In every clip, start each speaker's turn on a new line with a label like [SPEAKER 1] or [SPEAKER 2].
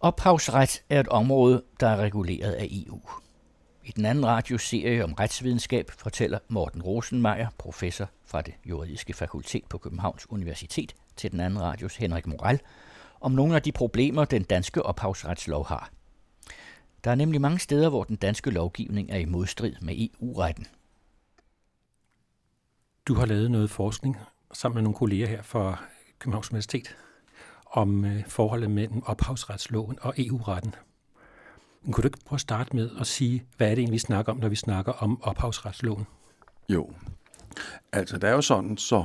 [SPEAKER 1] Ophavsret er et område, der er reguleret af EU. I den anden radioserie om retsvidenskab fortæller Morten Rosenmeier, professor fra det juridiske fakultet på Københavns Universitet, til den anden radios Henrik Moral, om nogle af de problemer, den danske ophavsretslov har. Der er nemlig mange steder, hvor den danske lovgivning er i modstrid med EU-retten.
[SPEAKER 2] Du har lavet noget forskning sammen med nogle kolleger her fra Københavns Universitet om øh, forholdet mellem ophavsretsloven og EU-retten. Kunne du ikke prøve at starte med at sige, hvad er det egentlig, vi snakker om, når vi snakker om ophavsretsloven?
[SPEAKER 3] Jo, altså det er jo sådan, så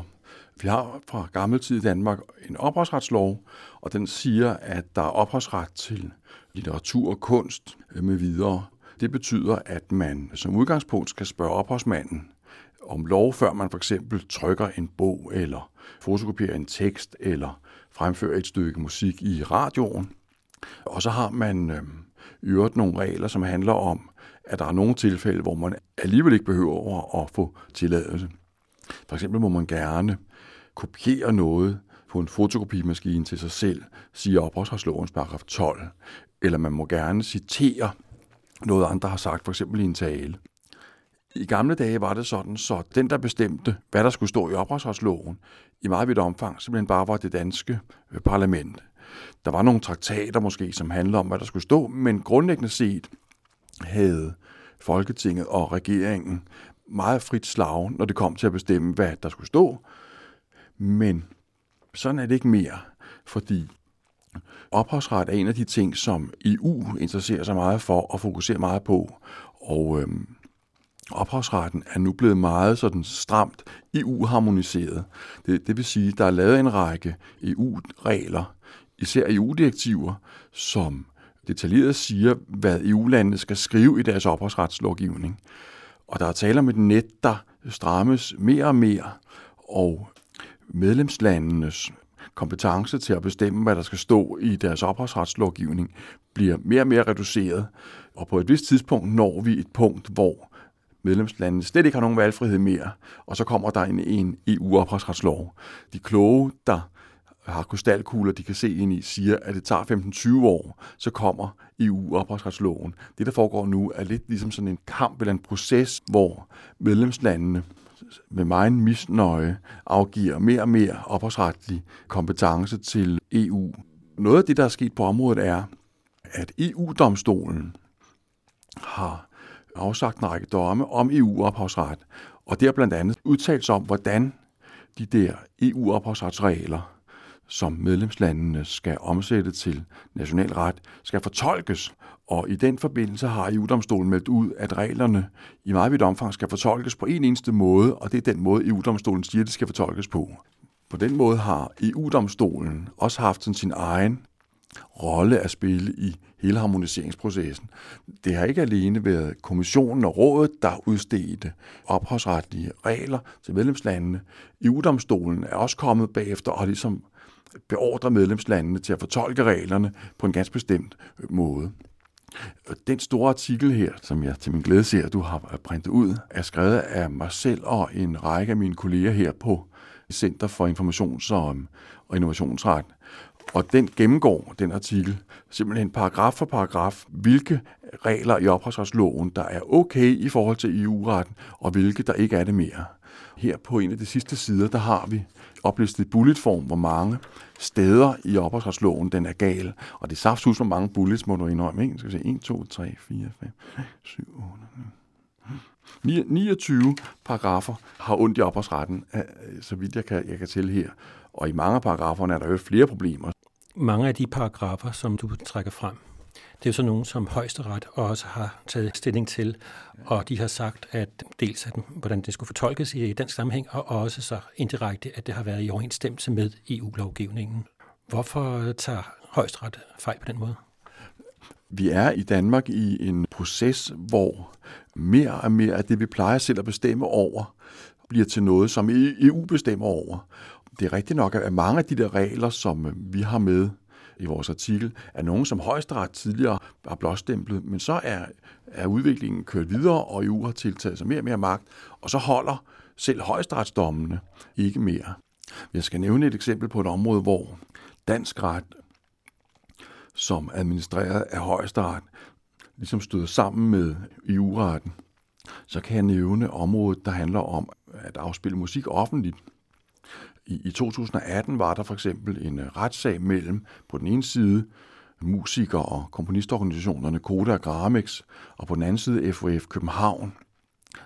[SPEAKER 3] vi har fra gammel tid i Danmark en ophavsretslov, og den siger, at der er ophavsret til litteratur, kunst øh, med videre. Det betyder, at man som udgangspunkt skal spørge ophavsmanden om lov, før man for eksempel trykker en bog, eller fotokopierer en tekst, eller fremføre et stykke musik i radioen. Og så har man øh, øvrigt nogle regler, som handler om, at der er nogle tilfælde, hvor man alligevel ikke behøver at få tilladelse. For eksempel må man gerne kopiere noget på en fotokopimaskine til sig selv, siger ophavsretslovens paragraf 12, eller man må gerne citere noget andre har sagt, for eksempel i en tale. I gamle dage var det sådan, så den, der bestemte, hvad der skulle stå i ophavsretsloven, i meget vidt omfang, simpelthen bare var det danske øh, parlament. Der var nogle traktater måske, som handlede om, hvad der skulle stå, men grundlæggende set havde Folketinget og regeringen meget frit slag, når det kom til at bestemme, hvad der skulle stå. Men sådan er det ikke mere, fordi ophavsret er en af de ting, som EU interesserer sig meget for og fokuserer meget på. Og øhm, ophavsretten er nu blevet meget sådan stramt EU-harmoniseret. Det, det vil sige, at der er lavet en række EU-regler, især EU-direktiver, som detaljeret siger, hvad EU-landene skal skrive i deres ophavsretslovgivning. Og der er tale om et net, der strammes mere og mere, og medlemslandenes kompetence til at bestemme, hvad der skal stå i deres ophavsretslovgivning, bliver mere og mere reduceret. Og på et vist tidspunkt når vi et punkt, hvor medlemslandene slet ikke har nogen valgfrihed mere, og så kommer der en, en EU-ophavsretslov. De kloge, der har krystalkugler, de kan se ind i, siger, at det tager 15-20 år, så kommer EU-ophavsretsloven. Det, der foregår nu, er lidt ligesom sådan en kamp eller en proces, hvor medlemslandene med meget misnøje afgiver mere og mere ophavsretlig kompetence til EU. Noget af det, der er sket på området, er, at EU-domstolen har afsagt en række domme om EU-ophavsret, og det har blandt andet udtalt sig om, hvordan de der EU-ophavsretsregler, som medlemslandene skal omsætte til national ret, skal fortolkes. Og i den forbindelse har EU-domstolen meldt ud, at reglerne i meget vidt omfang skal fortolkes på en eneste måde, og det er den måde, EU-domstolen siger, at det skal fortolkes på. På den måde har EU-domstolen også haft sin egen rolle at spille i hele harmoniseringsprocessen. Det har ikke alene været kommissionen og rådet, der udstedte ophavsretlige regler til medlemslandene. EU-domstolen er også kommet bagefter og ligesom beordrer medlemslandene til at fortolke reglerne på en ganske bestemt måde. Den store artikel her, som jeg til min glæde ser, at du har printet ud, er skrevet af mig selv og en række af mine kolleger her på Center for Informations- og Innovationsret. Og den gennemgår, den artikel, simpelthen paragraf for paragraf, hvilke regler i ophavsretsloven, der er okay i forhold til EU-retten, og hvilke der ikke er det mere. Her på en af de sidste sider, der har vi oplistet i bulletform, hvor mange steder i ophavsretsloven den er gal. Og det er saftsus, hvor mange bullets må du indrømme. Ikke? Skal vi se, 1, 2, 3, 4, 5, 7, 8, 29 paragrafer har ondt i ophavsretten, øh, så vidt jeg kan, jeg kan tælle her. Og i mange af paragraferne er der jo flere problemer.
[SPEAKER 2] Mange af de paragrafer, som du trækker frem, det er jo så nogen, som højesteret også har taget stilling til, og de har sagt, at dels at, hvordan det skulle fortolkes i dansk sammenhæng, og også så indirekte, at det har været i overensstemmelse med EU-lovgivningen. Hvorfor tager højesteret fejl på den måde?
[SPEAKER 3] Vi er i Danmark i en proces, hvor mere og mere af det, vi plejer selv at bestemme over, bliver til noget, som EU bestemmer over. Det er rigtigt nok, at mange af de der regler, som øh, vi har med i vores artikel, er nogen, som højesteret tidligere har blåstemplet, men så er, er udviklingen kørt videre, og EU har tiltaget sig mere og mere magt, og så holder selv højesteretsdommene ikke mere. Jeg skal nævne et eksempel på et område, hvor dansk ret som administreret af højesteret, ligesom støder sammen med EU-retten, så kan jeg nævne området, der handler om at afspille musik offentligt. I, I 2018 var der for eksempel en øh, retssag mellem på den ene side musikere og komponistorganisationerne Koda og Gramex, og på den anden side FOF København.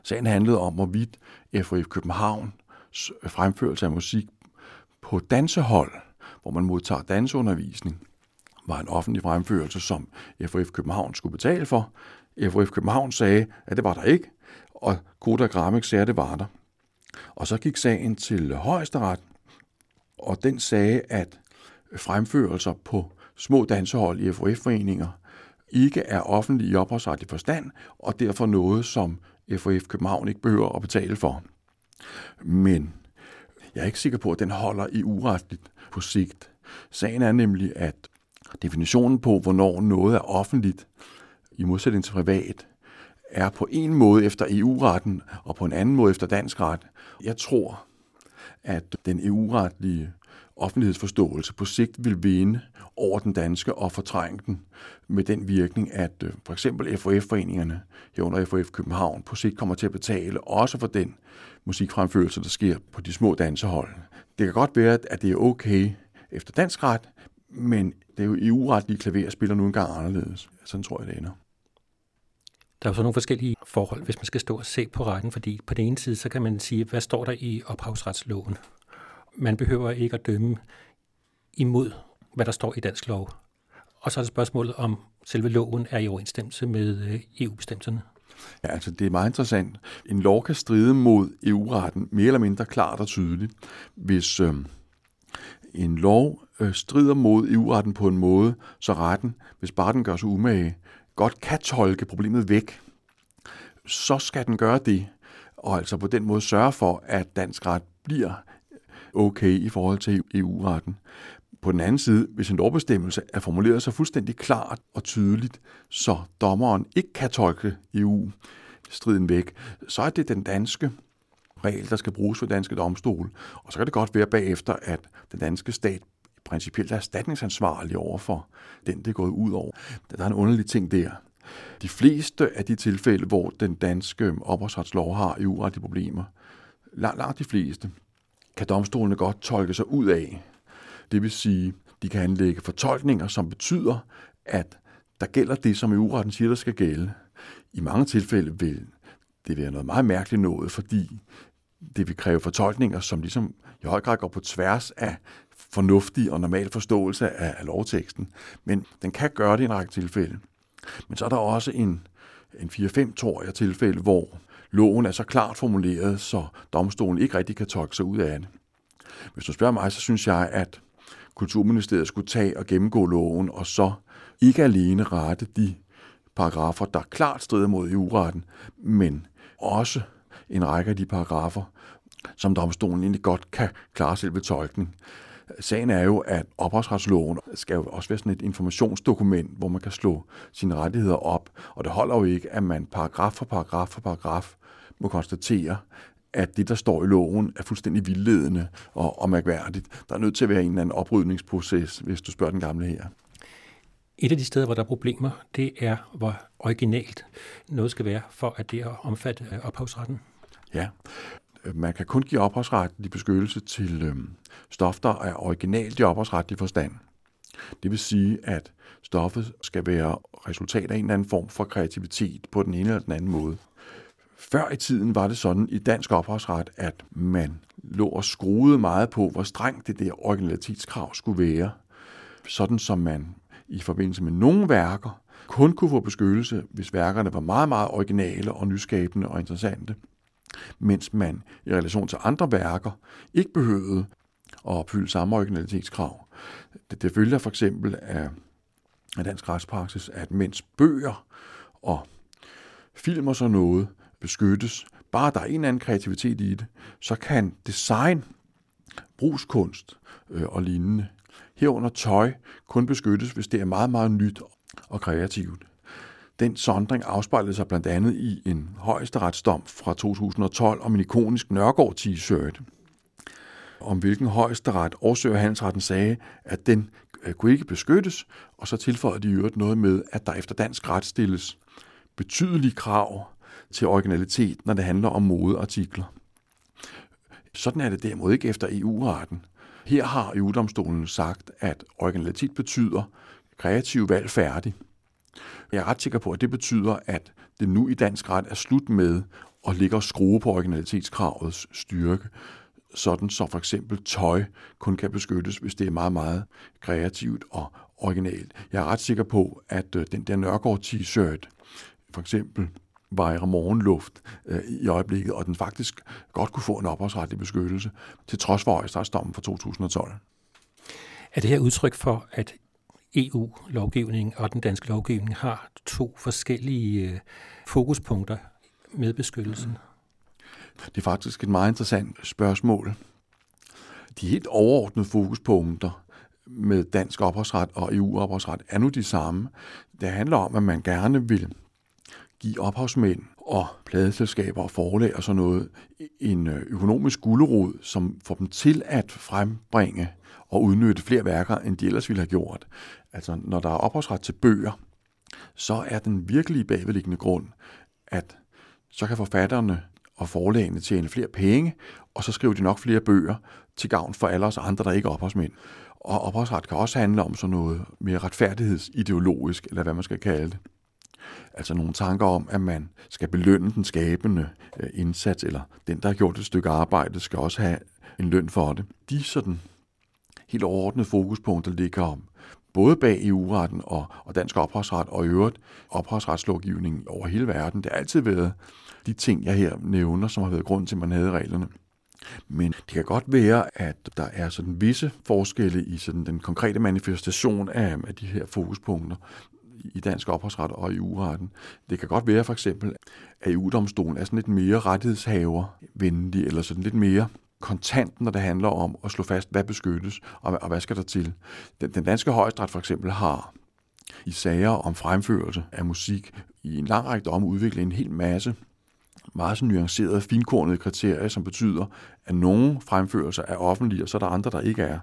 [SPEAKER 3] Sagen handlede om, hvorvidt FOF Københavns øh, fremførelse af musik på dansehold, hvor man modtager danseundervisning, var en offentlig fremførelse, som FOF København skulle betale for. FOF København sagde, at det var der ikke, og Koda Gramex sagde, at det var der. Og så gik sagen til højesteret, og den sagde, at fremførelser på små dansehold i FOF-foreninger ikke er offentlige i ophavsretlig forstand, og derfor noget, som FOF København ikke behøver at betale for. Men jeg er ikke sikker på, at den holder i uretligt på sigt. Sagen er nemlig, at definitionen på, hvornår noget er offentligt, i modsætning til privat, er på en måde efter EU-retten og på en anden måde efter dansk ret. Jeg tror, at den EU-retlige offentlighedsforståelse på sigt vil vinde over den danske og fortrænge den med den virkning, at øh, for eksempel FOF-foreningerne herunder FOF København på sigt kommer til at betale også for den musikfremførelse, der sker på de små dansehold. Det kan godt være, at det er okay efter dansk ret, men det er jo EU-retlige klaver spiller nu engang anderledes. Sådan tror jeg, det ender.
[SPEAKER 2] Der er jo så nogle forskellige forhold, hvis man skal stå og se på retten, fordi på den ene side, så kan man sige, hvad står der i ophavsretsloven? Man behøver ikke at dømme imod, hvad der står i dansk lov. Og så er det spørgsmålet, om selve loven er i overensstemmelse med øh, EU-bestemmelserne.
[SPEAKER 3] Ja, altså det er meget interessant. En lov kan stride mod EU-retten mere eller mindre klart og tydeligt, hvis øh, en lov øh, strider mod EU-retten på en måde, så retten, hvis bare den gør sig umage, godt kan tolke problemet væk, så skal den gøre det, og altså på den måde sørge for, at dansk ret bliver okay i forhold til EU-retten. På den anden side, hvis en lovbestemmelse er formuleret så fuldstændig klart og tydeligt, så dommeren ikke kan tolke EU-striden væk, så er det den danske regel, der skal bruges for danske domstol. Og så kan det godt være bagefter, at den danske stat principielt er erstatningsansvarlig over for den, det er gået ud over. Der er en underlig ting der. De fleste af de tilfælde, hvor den danske ophavsretslov har EU-retlige problemer, langt, langt de fleste, kan domstolene godt tolke sig ud af. Det vil sige, de kan anlægge fortolkninger, som betyder, at der gælder det, som EU-retten siger, der skal gælde. I mange tilfælde vil det være noget meget mærkeligt noget, fordi det vil kræve fortolkninger, som ligesom i høj grad går på tværs af fornuftig og normal forståelse af, af lovteksten. Men den kan gøre det i en række tilfælde. Men så er der også en, en 4-5, tror jeg, tilfælde, hvor loven er så klart formuleret, så domstolen ikke rigtig kan tolke sig ud af det. Hvis du spørger mig, så synes jeg, at Kulturministeriet skulle tage og gennemgå loven, og så ikke alene rette de paragrafer, der klart strider mod EU-retten, men også en række af de paragrafer, som domstolen egentlig godt kan klare selv ved tolkning. Sagen er jo, at ophavsretsloven skal jo også være sådan et informationsdokument, hvor man kan slå sine rettigheder op. Og det holder jo ikke, at man paragraf for paragraf for paragraf må konstatere, at det, der står i loven, er fuldstændig vildledende og, og mærkværdigt. Der er nødt til at være en eller anden oprydningsproces, hvis du spørger den gamle her.
[SPEAKER 2] Et af de steder, hvor der er problemer, det er, hvor originalt noget skal være, for at det er omfatte ophavsretten.
[SPEAKER 3] Ja, man kan kun give ophavsretlig beskyttelse til øh, stof, der er originalt i ophavsretlig forstand. Det vil sige, at stoffet skal være resultat af en eller anden form for kreativitet på den ene eller den anden måde. Før i tiden var det sådan i dansk ophavsret, at man lå og skruede meget på, hvor strengt det der originalitetskrav skulle være. Sådan som man i forbindelse med nogle værker kun kunne få beskyttelse, hvis værkerne var meget, meget originale og nyskabende og interessante mens man i relation til andre værker ikke behøvede at opfylde samme originalitetskrav. Det, det følger for eksempel af, af dansk retspraksis, at mens bøger og film og sådan noget beskyttes, bare der er en eller anden kreativitet i det, så kan design, brugskunst øh, og lignende, herunder tøj, kun beskyttes, hvis det er meget, meget nyt og kreativt. Den sondring afspejlede sig blandt andet i en højesteretsdom fra 2012 om en ikonisk Nørgaard t-shirt, om hvilken højesteret Årsø og Handelsretten sagde, at den øh, kunne ikke beskyttes, og så tilføjede de øvrigt noget med, at der efter dansk ret stilles betydelige krav til originalitet, når det handler om modeartikler. Sådan er det derimod ikke efter EU-retten. Her har EU-domstolen sagt, at originalitet betyder kreativ valg færdig. Jeg er ret sikker på, at det betyder, at det nu i dansk ret er slut med at ligge og skrue på originalitetskravets styrke, sådan så for eksempel tøj kun kan beskyttes, hvis det er meget, meget kreativt og originalt. Jeg er ret sikker på, at øh, den der Nørgaard t-shirt, for eksempel, vejrer morgenluft øh, i øjeblikket, og den faktisk godt kunne få en ophavsretlig beskyttelse, til trods for højesteretsdommen fra 2012.
[SPEAKER 2] Er det her udtryk for, at EU-lovgivningen og den danske lovgivning har to forskellige øh, fokuspunkter med beskyttelsen? Mm.
[SPEAKER 3] Det er faktisk et meget interessant spørgsmål. De helt overordnede fokuspunkter med dansk ophavsret og EU-ophavsret er nu de samme. Det handler om, at man gerne vil give ophavsmænd og pladeselskaber og forlag og sådan noget en øh, økonomisk gulderod, som får dem til at frembringe og udnytte flere værker, end de ellers ville have gjort. Altså, når der er ophavsret til bøger, så er den virkelige bagvedliggende grund, at så kan forfatterne og forlagene tjene flere penge, og så skriver de nok flere bøger til gavn for alle os andre, der ikke er ophavsmænd. Og ophavsret kan også handle om sådan noget mere retfærdighedsideologisk, eller hvad man skal kalde det. Altså nogle tanker om, at man skal belønne den skabende øh, indsats, eller den, der har gjort et stykke arbejde, skal også have en løn for det. De sådan helt overordnede fokuspunkter ligger om både bag EU-retten og, og dansk ophavsret, og i øvrigt ophavsretslovgivningen over hele verden. Det har altid været de ting, jeg her nævner, som har været grund til, at man havde reglerne. Men det kan godt være, at der er sådan visse forskelle i sådan den konkrete manifestation af, af de her fokuspunkter i dansk ophavsret og EU-retten. Det kan godt være for eksempel, at EU-domstolen er sådan lidt mere rettighedshavervenlig, eller sådan lidt mere kontant, når det handler om at slå fast, hvad beskyttes, og, og hvad skal der til. Den, den danske højesteret for eksempel har i sager om fremførelse af musik i en lang række domme udviklet en hel masse meget sådan nuancerede, finkornede kriterier, som betyder, at nogle fremførelser er offentlige, og så er der andre, der ikke er.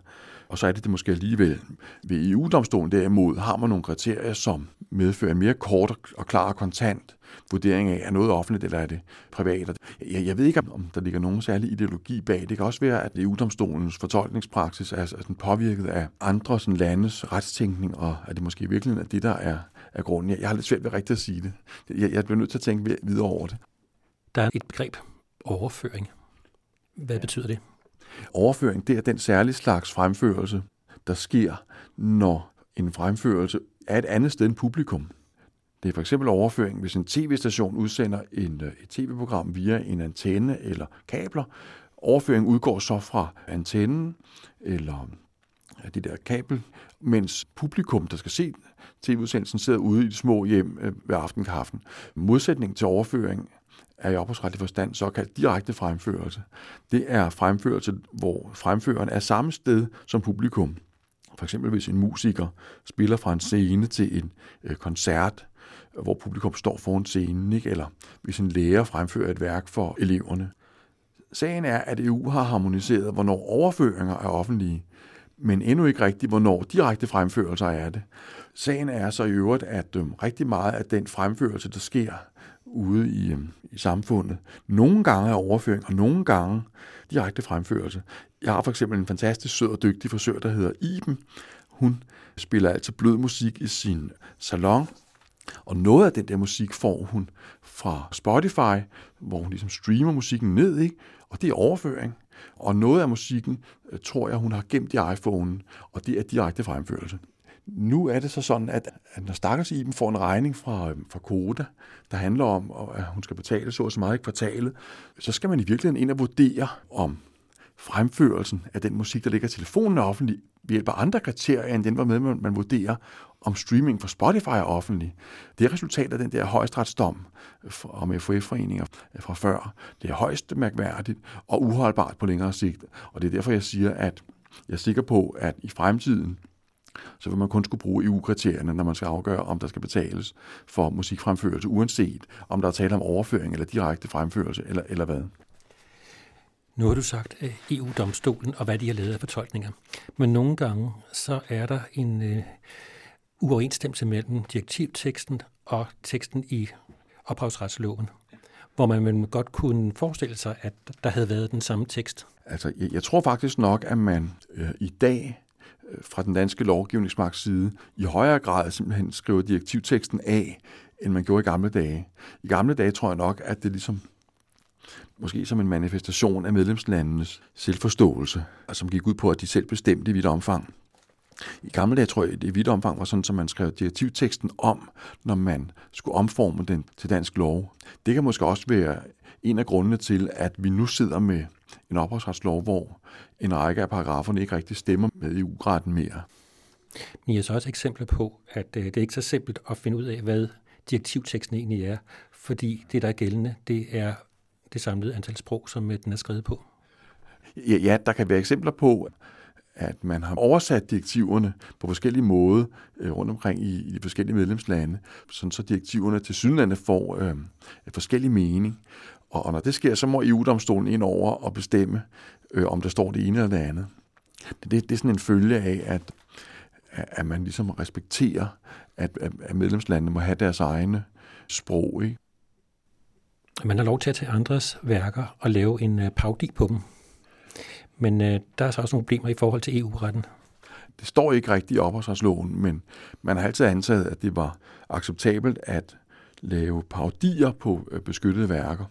[SPEAKER 3] Og så er det det måske alligevel. Ved EU-domstolen derimod har man nogle kriterier, som medfører en mere kort og klar og kontant vurdering af, er noget offentligt eller er det privat. Jeg, jeg ved ikke, om der ligger nogen særlig ideologi bag. Det kan også være, at EU-domstolens fortolkningspraksis er, er sådan påvirket af andre sådan landes retstænkning, og at det måske i virkeligheden er det, der er, er grunden. Jeg, jeg har lidt svært ved rigtigt at sige det. Jeg, jeg bliver nødt til at tænke videre over det.
[SPEAKER 2] Der er et begreb, overføring. Hvad betyder det?
[SPEAKER 3] Overføring, det er den særlige slags fremførelse, der sker, når en fremførelse er et andet sted end publikum. Det er for eksempel overføring, hvis en tv-station udsender en, øh, et tv-program via en antenne eller kabler. Overføring udgår så fra antennen eller det der kabel, mens publikum, der skal se tv-udsendelsen, sidder ude i de små hjem øh, ved aftenkaffen. Modsætning til overføring er i ophavsretlig forstand såkaldt direkte fremførelse. Det er fremførelse, hvor fremføreren er samme sted som publikum. For eksempel hvis en musiker spiller fra en scene til en øh, koncert, hvor publikum står foran scenen, ikke? eller hvis en lærer fremfører et værk for eleverne. Sagen er, at EU har harmoniseret, hvornår overføringer er offentlige, men endnu ikke rigtigt, hvornår direkte fremførelser er det. Sagen er så i øvrigt, at øh, rigtig meget af den fremførelse, der sker ude i, øh, i samfundet, nogle gange er overføring, og nogle gange direkte fremførelse. Jeg har for eksempel en fantastisk sød og dygtig forsøger, der hedder Iben. Hun spiller altså blød musik i sin salon, og noget af den der musik får hun fra Spotify, hvor hun ligesom streamer musikken ned, ikke? og det er overføring. Og noget af musikken, øh, tror jeg, hun har gemt i iPhone'en, og det er direkte fremførelse. Nu er det så sådan, at, når Stakkels Iben får en regning fra, øh, fra Koda, der handler om, at hun skal betale så og så meget i kvartalet, så skal man i virkeligheden ind og vurdere, om fremførelsen af den musik, der ligger i telefonen er offentlig, ved hjælp af andre kriterier, end den var med, man, vurderer, om streaming for Spotify er offentlig. Det er resultatet af den der højesteretsdom om FOF-foreninger fra før. Det er højst mærkværdigt og uholdbart på længere sigt. Og det er derfor, jeg siger, at jeg er sikker på, at i fremtiden, så vil man kun skulle bruge EU-kriterierne, når man skal afgøre, om der skal betales for musikfremførelse, uanset om der er tale om overføring eller direkte fremførelse, eller, eller hvad.
[SPEAKER 2] Nu har du sagt EU-domstolen og hvad de har lavet af fortolkninger. Men nogle gange så er der en øh, uoverensstemmelse mellem direktivteksten og teksten i ophavsretsloven, hvor man godt kunne forestille sig, at der havde været den samme tekst.
[SPEAKER 3] Altså, jeg, jeg tror faktisk nok, at man øh, i dag øh, fra den danske lovgivningsmagts side i højere grad simpelthen skriver direktivteksten af, end man gjorde i gamle dage. I gamle dage tror jeg nok, at det ligesom måske som en manifestation af medlemslandenes selvforståelse, som gik ud på, at de selv bestemte i vidt omfang. I gamle dage tror jeg, det i vidt omfang var sådan, at man skrev direktivteksten om, når man skulle omforme den til dansk lov. Det kan måske også være en af grundene til, at vi nu sidder med en ophavsretslov, hvor en række af paragraferne ikke rigtig stemmer med EU-retten mere.
[SPEAKER 2] Men jeg så også eksempler på, at øh, det er ikke så simpelt at finde ud af, hvad direktivteksten egentlig er, fordi det, der er gældende, det er det samlede antal sprog, som øh, den er skrevet på.
[SPEAKER 3] Ja, ja, der kan være eksempler på, at man har oversat direktiverne på forskellige måder øh, rundt omkring i, i de forskellige medlemslande, sådan så direktiverne til sydlandet får øh, forskellige mening. Og, og når det sker, så må EU-domstolen ind over og bestemme, øh, om der står det ene eller det andet. Det, det, det er sådan en følge af, at, at man ligesom respekterer, at, at medlemslandene må have deres egne sprog. Ikke?
[SPEAKER 2] Man har lov til at tage andres værker og lave en øh, parodi på dem. Men øh, der er så også nogle problemer i forhold til EU-retten.
[SPEAKER 3] Det står ikke rigtigt i ophavsretsloven, men man har altid antaget, at det var acceptabelt at lave parodier på øh, beskyttede værker.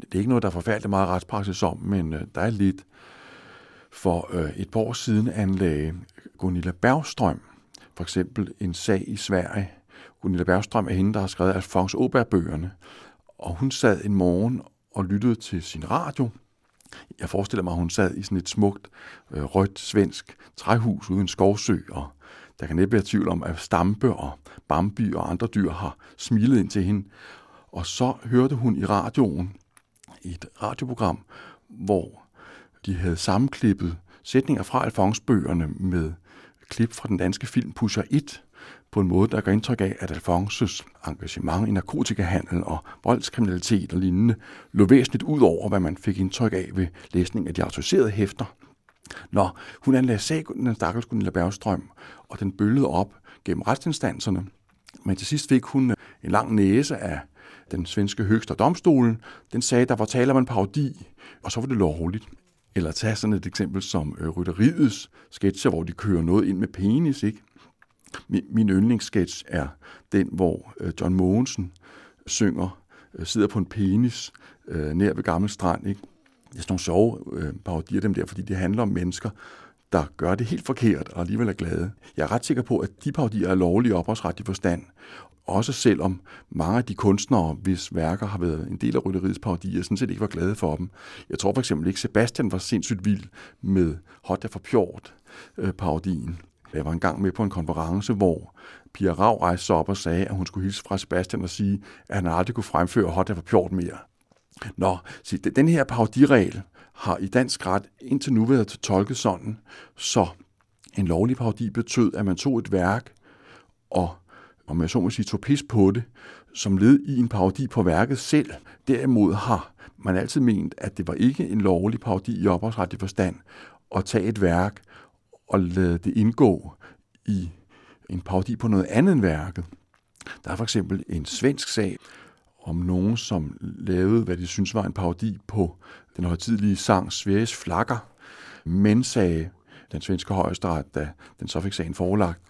[SPEAKER 3] Det er ikke noget, der er forfærdeligt meget retspraksis om, men øh, der er lidt. For øh, et par år siden anlagde Gunilla Bergstrøm for eksempel en sag i Sverige. Gunilla Bergstrøm er hende, der har skrevet Alfons Åberg-bøgerne, og hun sad en morgen og lyttede til sin radio. Jeg forestiller mig, at hun sad i sådan et smukt, øh, rødt svensk træhus uden skovsø, og der kan næppe være tvivl om, at Stampe og Bambi og andre dyr har smilet ind til hende. Og så hørte hun i radioen, et radioprogram, hvor de havde sammenklippet sætninger fra Alfons-bøgerne med klip fra den danske film Pusher 1, på en måde, der gør indtryk af, at Alfonses engagement i narkotikahandel og voldskriminalitet og lignende lå væsentligt ud over, hvad man fik indtryk af ved læsning af de autoriserede hæfter. Når hun anlagde sag, den stakkels Gunilla Bergstrøm, og den bølgede op gennem retsinstanserne. Men til sidst fik hun en lang næse af den svenske høgste domstolen. Den sagde, at der var tale om en parodi, og så var det lovligt. Eller tag sådan et eksempel som øh, rytteriets sketcher, hvor de kører noget ind med penis, ikke? Min, min yndlingssketch er den, hvor øh, John Mogensen synger, øh, sidder på en penis øh, nær ved Gammel Strand. Ikke? Det er sådan nogle sjove øh, parodier dem der, fordi det handler om mennesker, der gør det helt forkert og alligevel er glade. Jeg er ret sikker på, at de parodier er lovlige ophavsretlig forstand. Også selvom mange af de kunstnere, hvis værker har været en del af rytteriets parodier, sådan set ikke var glade for dem. Jeg tror for eksempel ikke, Sebastian var sindssygt vild med Hot for Pjort øh, parodien. Jeg var engang med på en konference, hvor Pia Rav rejste sig op og sagde, at hun skulle hilse fra Sebastian og sige, at han aldrig kunne fremføre Hot for Pjort mere. Nå, se, den her parodiregel har i dansk ret indtil nu været tolket sådan, så en lovlig parodi betød, at man tog et værk og, om jeg så må sige, tog pis på det, som led i en parodi på værket selv. Derimod har man altid ment, at det var ikke en lovlig parodi i ophavsretlig forstand at tage et værk og lade det indgå i en parodi på noget andet end værket. Der er for eksempel en svensk sag om nogen, som lavede, hvad de synes var en parodi på den højtidlige sang Sveriges Flakker, men sagde den svenske højesteret, da den så fik sagen forelagt,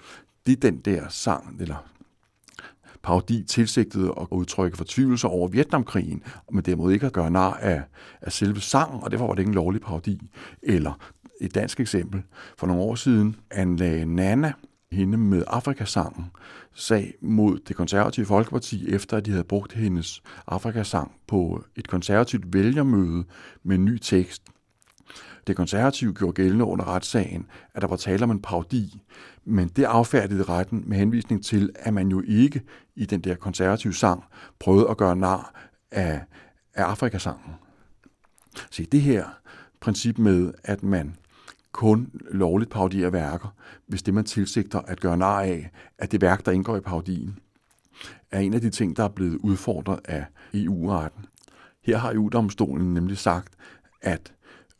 [SPEAKER 3] det er den der sang, eller parodi tilsigtede at udtrykke fortvivlelse over Vietnamkrigen, men derimod ikke at gøre nar af, af selve sangen, og derfor var det ikke en lovlig parodi. Eller et dansk eksempel. For nogle år siden anlagde Nana, hende med Afrikasangen, sag mod det konservative Folkeparti, efter at de havde brugt hendes Afrikasang på et konservativt vælgermøde med en ny tekst. Det konservative gjorde gældende under retssagen, at der var tale om en parodi, men det affærdede retten med henvisning til, at man jo ikke i den der konservative sang prøvede at gøre nar af, af Afrikasangen. Se, det her princip med, at man kun lovligt parodierer værker, hvis det man tilsigter at gøre nar af, at det værk, der indgår i parodien, er en af de ting, der er blevet udfordret af EU-retten. Her har EU-domstolen nemlig sagt, at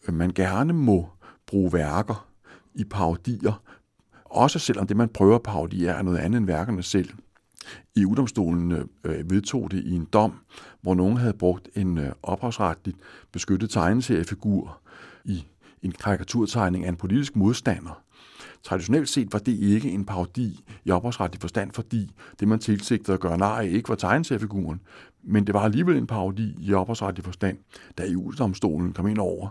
[SPEAKER 3] man gerne må bruge værker i parodier, også selvom det, man prøver at parodiere, er noget andet end værkerne selv. EU-domstolen øh, vedtog det i en dom, hvor nogen havde brugt en øh, ophavsretligt beskyttet tegneseriefigur i en karikaturtegning af en politisk modstander. Traditionelt set var det ikke en parodi i ophavsretlig forstand, fordi det, man tilsigtede at gøre nej ikke var tegneseriefiguren, men det var alligevel en parodi i ophavsretlig forstand, da EU-domstolen kom ind over.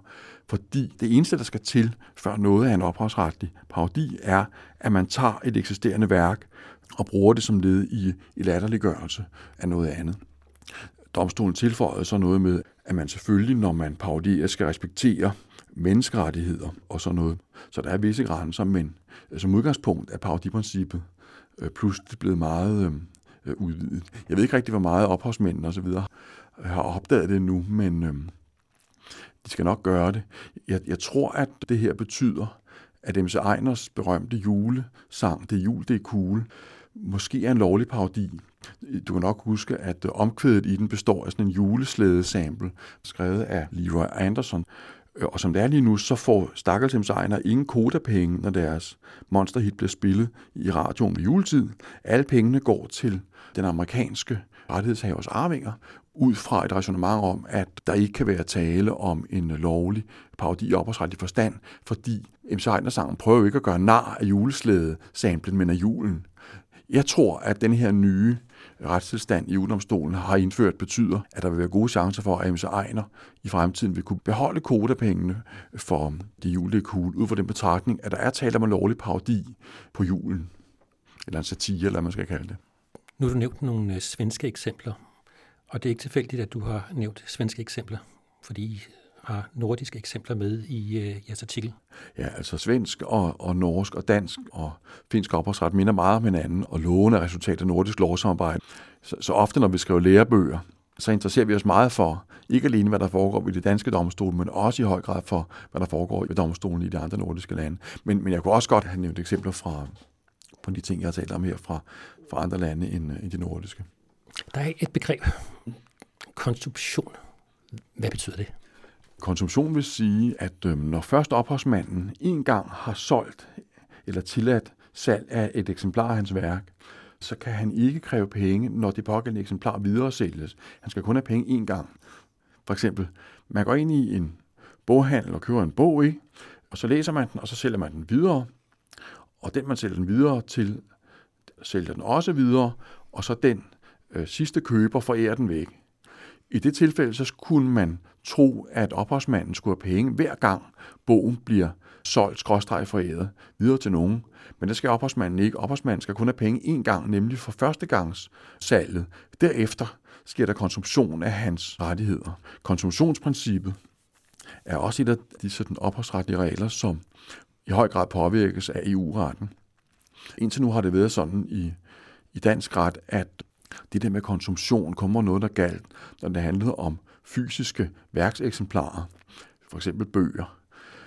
[SPEAKER 3] Fordi det eneste, der skal til, før noget er en ophavsretlig parodi, er, at man tager et eksisterende værk og bruger det som led i, i latterliggørelse af noget andet. Domstolen tilføjede så noget med, at man selvfølgelig, når man parodierer, skal respektere menneskerettigheder og sådan noget. Så der er visse grænser, men øh, som udgangspunkt er parodiprincippet øh, pludselig blevet meget øh, øh, udvidet. Jeg ved ikke rigtig, hvor meget ophavsmændene og så videre har opdaget det nu, men øh, de skal nok gøre det. Jeg, jeg tror, at det her betyder, at MC Ejners berømte julesang, Det jul, det er cool, måske er en lovlig parodi. Du kan nok huske, at øh, omkvædet i den består af sådan en juleslæde-sample, skrevet af Leroy Anderson. Øh, og som det er lige nu, så får Stakkels Ejner ingen kodapenge, når deres monsterhit bliver spillet i radioen ved juletid. Alle pengene går til den amerikanske rettighedshavers arvinger, ud fra et resonemang om, at der ikke kan være tale om en lovlig parodi i ophavsretlig forstand, fordi MC Ejner-sangen prøver jo ikke at gøre nar af juleslæde-samplen, men af julen. Jeg tror, at den her nye retstilstand i udomstolen har indført betyder, at der vil være gode chancer for, at MC Ejner i fremtiden vil kunne beholde kodapengene for de julelige kugle, ud fra den betragtning, at der er tale om en lovlig parodi på julen. Eller en satire, eller hvad man skal kalde det.
[SPEAKER 2] Nu har du nævnt nogle øh, svenske eksempler, og det er ikke tilfældigt, at du har nævnt svenske eksempler, fordi har nordiske eksempler med i øh, jeres artikel.
[SPEAKER 3] Ja, altså svensk og, og norsk og dansk og finsk ophavsret minder meget om hinanden, og lovende resultat af nordisk lovsamarbejde. Så, så ofte, når vi skriver lærebøger, så interesserer vi os meget for, ikke alene hvad der foregår i det danske domstol, men også i høj grad for, hvad der foregår i domstolen i de andre nordiske lande. Men, men jeg kunne også godt have nævnt eksempler fra, på de ting, jeg har talt om her fra, fra andre lande end, end de nordiske.
[SPEAKER 2] Der er et begreb, konstruktion. Hvad betyder det?
[SPEAKER 3] Konsumtion vil sige, at øh, når først ophavsmanden en gang har solgt eller tilladt salg af et eksemplar af hans værk, så kan han ikke kræve penge, når det pågældende eksemplar videre sælges. Han skal kun have penge en gang. For eksempel, man går ind i en boghandel og køber en bog i, og så læser man den, og så sælger man den videre. Og den, man sælger den videre til, sælger den også videre, og så den øh, sidste køber forærer den væk. I det tilfælde så kunne man tro, at ophavsmanden skulle have penge hver gang bogen bliver solgt, skråstreg foræret, videre til nogen. Men det skal ophavsmanden ikke. Ophavsmanden skal kun have penge én gang, nemlig for første gangs salget. Derefter sker der konsumtion af hans rettigheder. Konsumtionsprincippet er også et af de sådan ophavsretlige regler, som i høj grad påvirkes af EU-retten. Indtil nu har det været sådan i, i dansk ret, at det der med konsumtion kommer noget, der galt, når det handlede om fysiske værkseksemplarer, for eksempel bøger,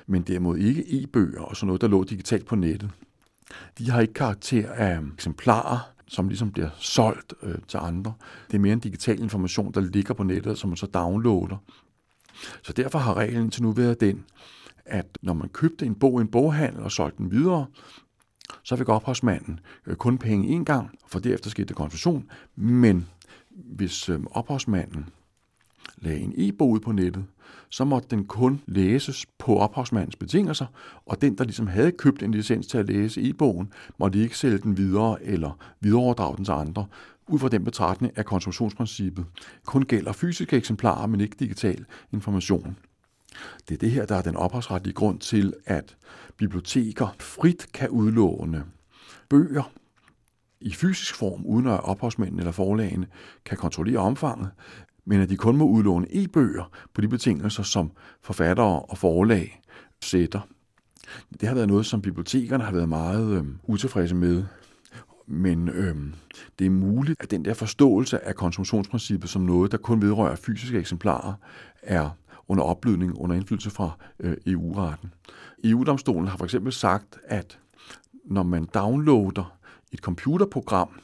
[SPEAKER 3] men derimod ikke e-bøger og sådan noget, der lå digitalt på nettet. De har ikke karakter af eksemplarer, som ligesom bliver solgt øh, til andre. Det er mere en digital information, der ligger på nettet, som man så downloader. Så derfor har reglen til nu været den, at når man købte en bog i en boghandel og solgte den videre, så fik ophavsmanden øh, kun penge én gang, for derefter skete der konfusion. Men hvis øh, ophavsmanden lagde en e-bog ud på nettet, så måtte den kun læses på ophavsmandens betingelser, og den, der ligesom havde købt en licens til at læse e-bogen, måtte ikke sælge den videre eller videreoverdrage den til andre, ud fra den betragtning er konsumtionsprincippet kun gælder fysiske eksemplarer, men ikke digital information. Det er det her, der er den ophavsretlige grund til, at biblioteker frit kan udlåne bøger i fysisk form, uden at ophavsmændene eller forlagene kan kontrollere omfanget, men at de kun må udlåne e-bøger på de betingelser, som forfattere og forlag sætter. Det har været noget, som bibliotekerne har været meget øh, utilfredse med. Men øh, det er muligt, at den der forståelse af konsumtionsprincippet som noget, der kun vedrører fysiske eksemplarer, er under opblødning under indflydelse fra øh, EU-retten. EU-domstolen har for eksempel sagt, at når man downloader et computerprogram,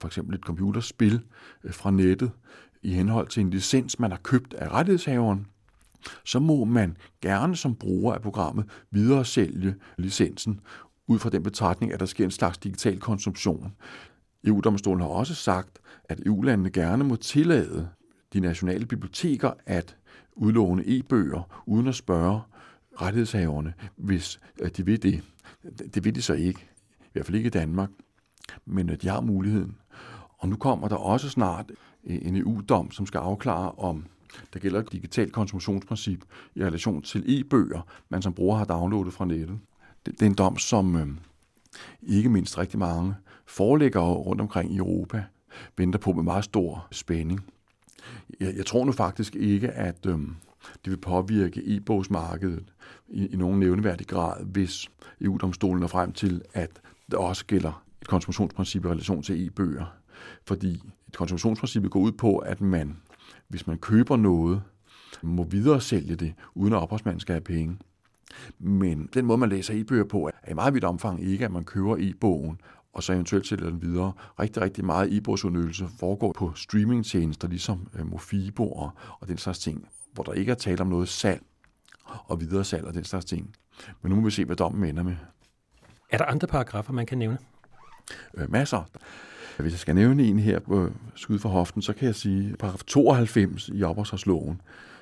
[SPEAKER 3] for eksempel et computerspil øh, fra nettet, i henhold til en licens, man har købt af rettighedshaveren, så må man gerne som bruger af programmet videre sælge licensen ud fra den betragtning, at der sker en slags digital konsumtion. EU-domstolen har også sagt, at EU-landene gerne må tillade de nationale biblioteker at udlåne e-bøger uden at spørge rettighedshaverne, hvis de vil det. Det vil de så ikke, i hvert fald ikke i Danmark, men øh, de har muligheden. Og nu kommer der også snart en EU-dom, e som skal afklare, om der gælder et digitalt konsumtionsprincip i relation til e-bøger, man som bruger har downloadet fra nettet. Det er en dom, som øhm, ikke mindst rigtig mange forlæggere rundt omkring i Europa venter på med meget stor spænding. Jeg, jeg tror nu faktisk ikke, at øhm, det vil påvirke e-bogsmarkedet i, i nogen nævneværdig grad, hvis EU-domstolen er frem til, at der også gælder et konsumtionsprincip i relation til e-bøger. Fordi et konsumtionsprincip går ud på, at man, hvis man køber noget, må videre sælge det, uden at ophavsmanden skal have penge. Men den måde, man læser e-bøger på, er i meget vidt omfang ikke, at man køber e-bogen, og så eventuelt sælger den videre. Rigtig, rigtig meget e-bogsudnyttelse foregår på streamingtjenester, ligesom øh, Mofibo og, og den slags ting, hvor der ikke er tale om noget salg og videre salg og den slags ting. Men nu må vi se, hvad dommen ender med.
[SPEAKER 2] Er der andre paragrafer, man kan nævne?
[SPEAKER 3] Øh, masser. Hvis jeg skal nævne en her på skud for hoften, så kan jeg sige, at paragraf 92 i ophavsretsloven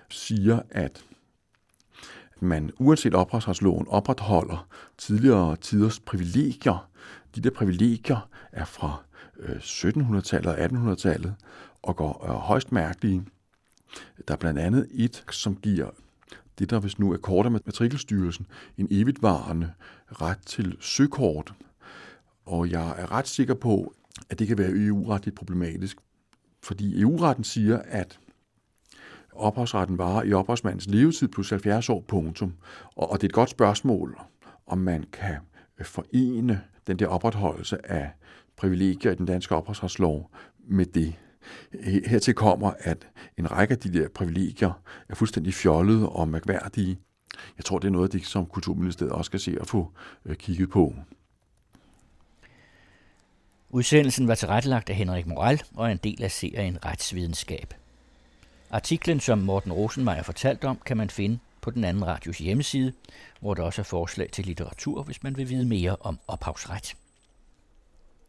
[SPEAKER 3] siger, at man uanset ophavsretsloven opretholder tidligere tiders privilegier. De der privilegier er fra øh, 1700-tallet og 1800-tallet og går øh, højst mærkelige. Der er blandt andet et, som giver det, der hvis nu er kort af matrikelstyrelsen, en evigtvarende ret til søkort. Og jeg er ret sikker på, at det kan være EU-retligt problematisk, fordi EU-retten siger, at ophavsretten varer i ophavsmandens levetid plus 70 år, punktum. Og, og det er et godt spørgsmål, om man kan øh, forene den der opretholdelse af privilegier i den danske ophavsretslov med det. Hertil kommer, at en række af de der privilegier er fuldstændig fjollede og mærkværdige. Jeg tror, det er noget af det, som Kulturministeriet også skal se at få øh, kigget på.
[SPEAKER 1] Udsendelsen var tilrettelagt af Henrik Moral og er en del af serien Retsvidenskab. Artiklen, som Morten Rosenmeier fortalte om, kan man finde på den anden radios hjemmeside, hvor der også er forslag til litteratur, hvis man vil vide mere om ophavsret.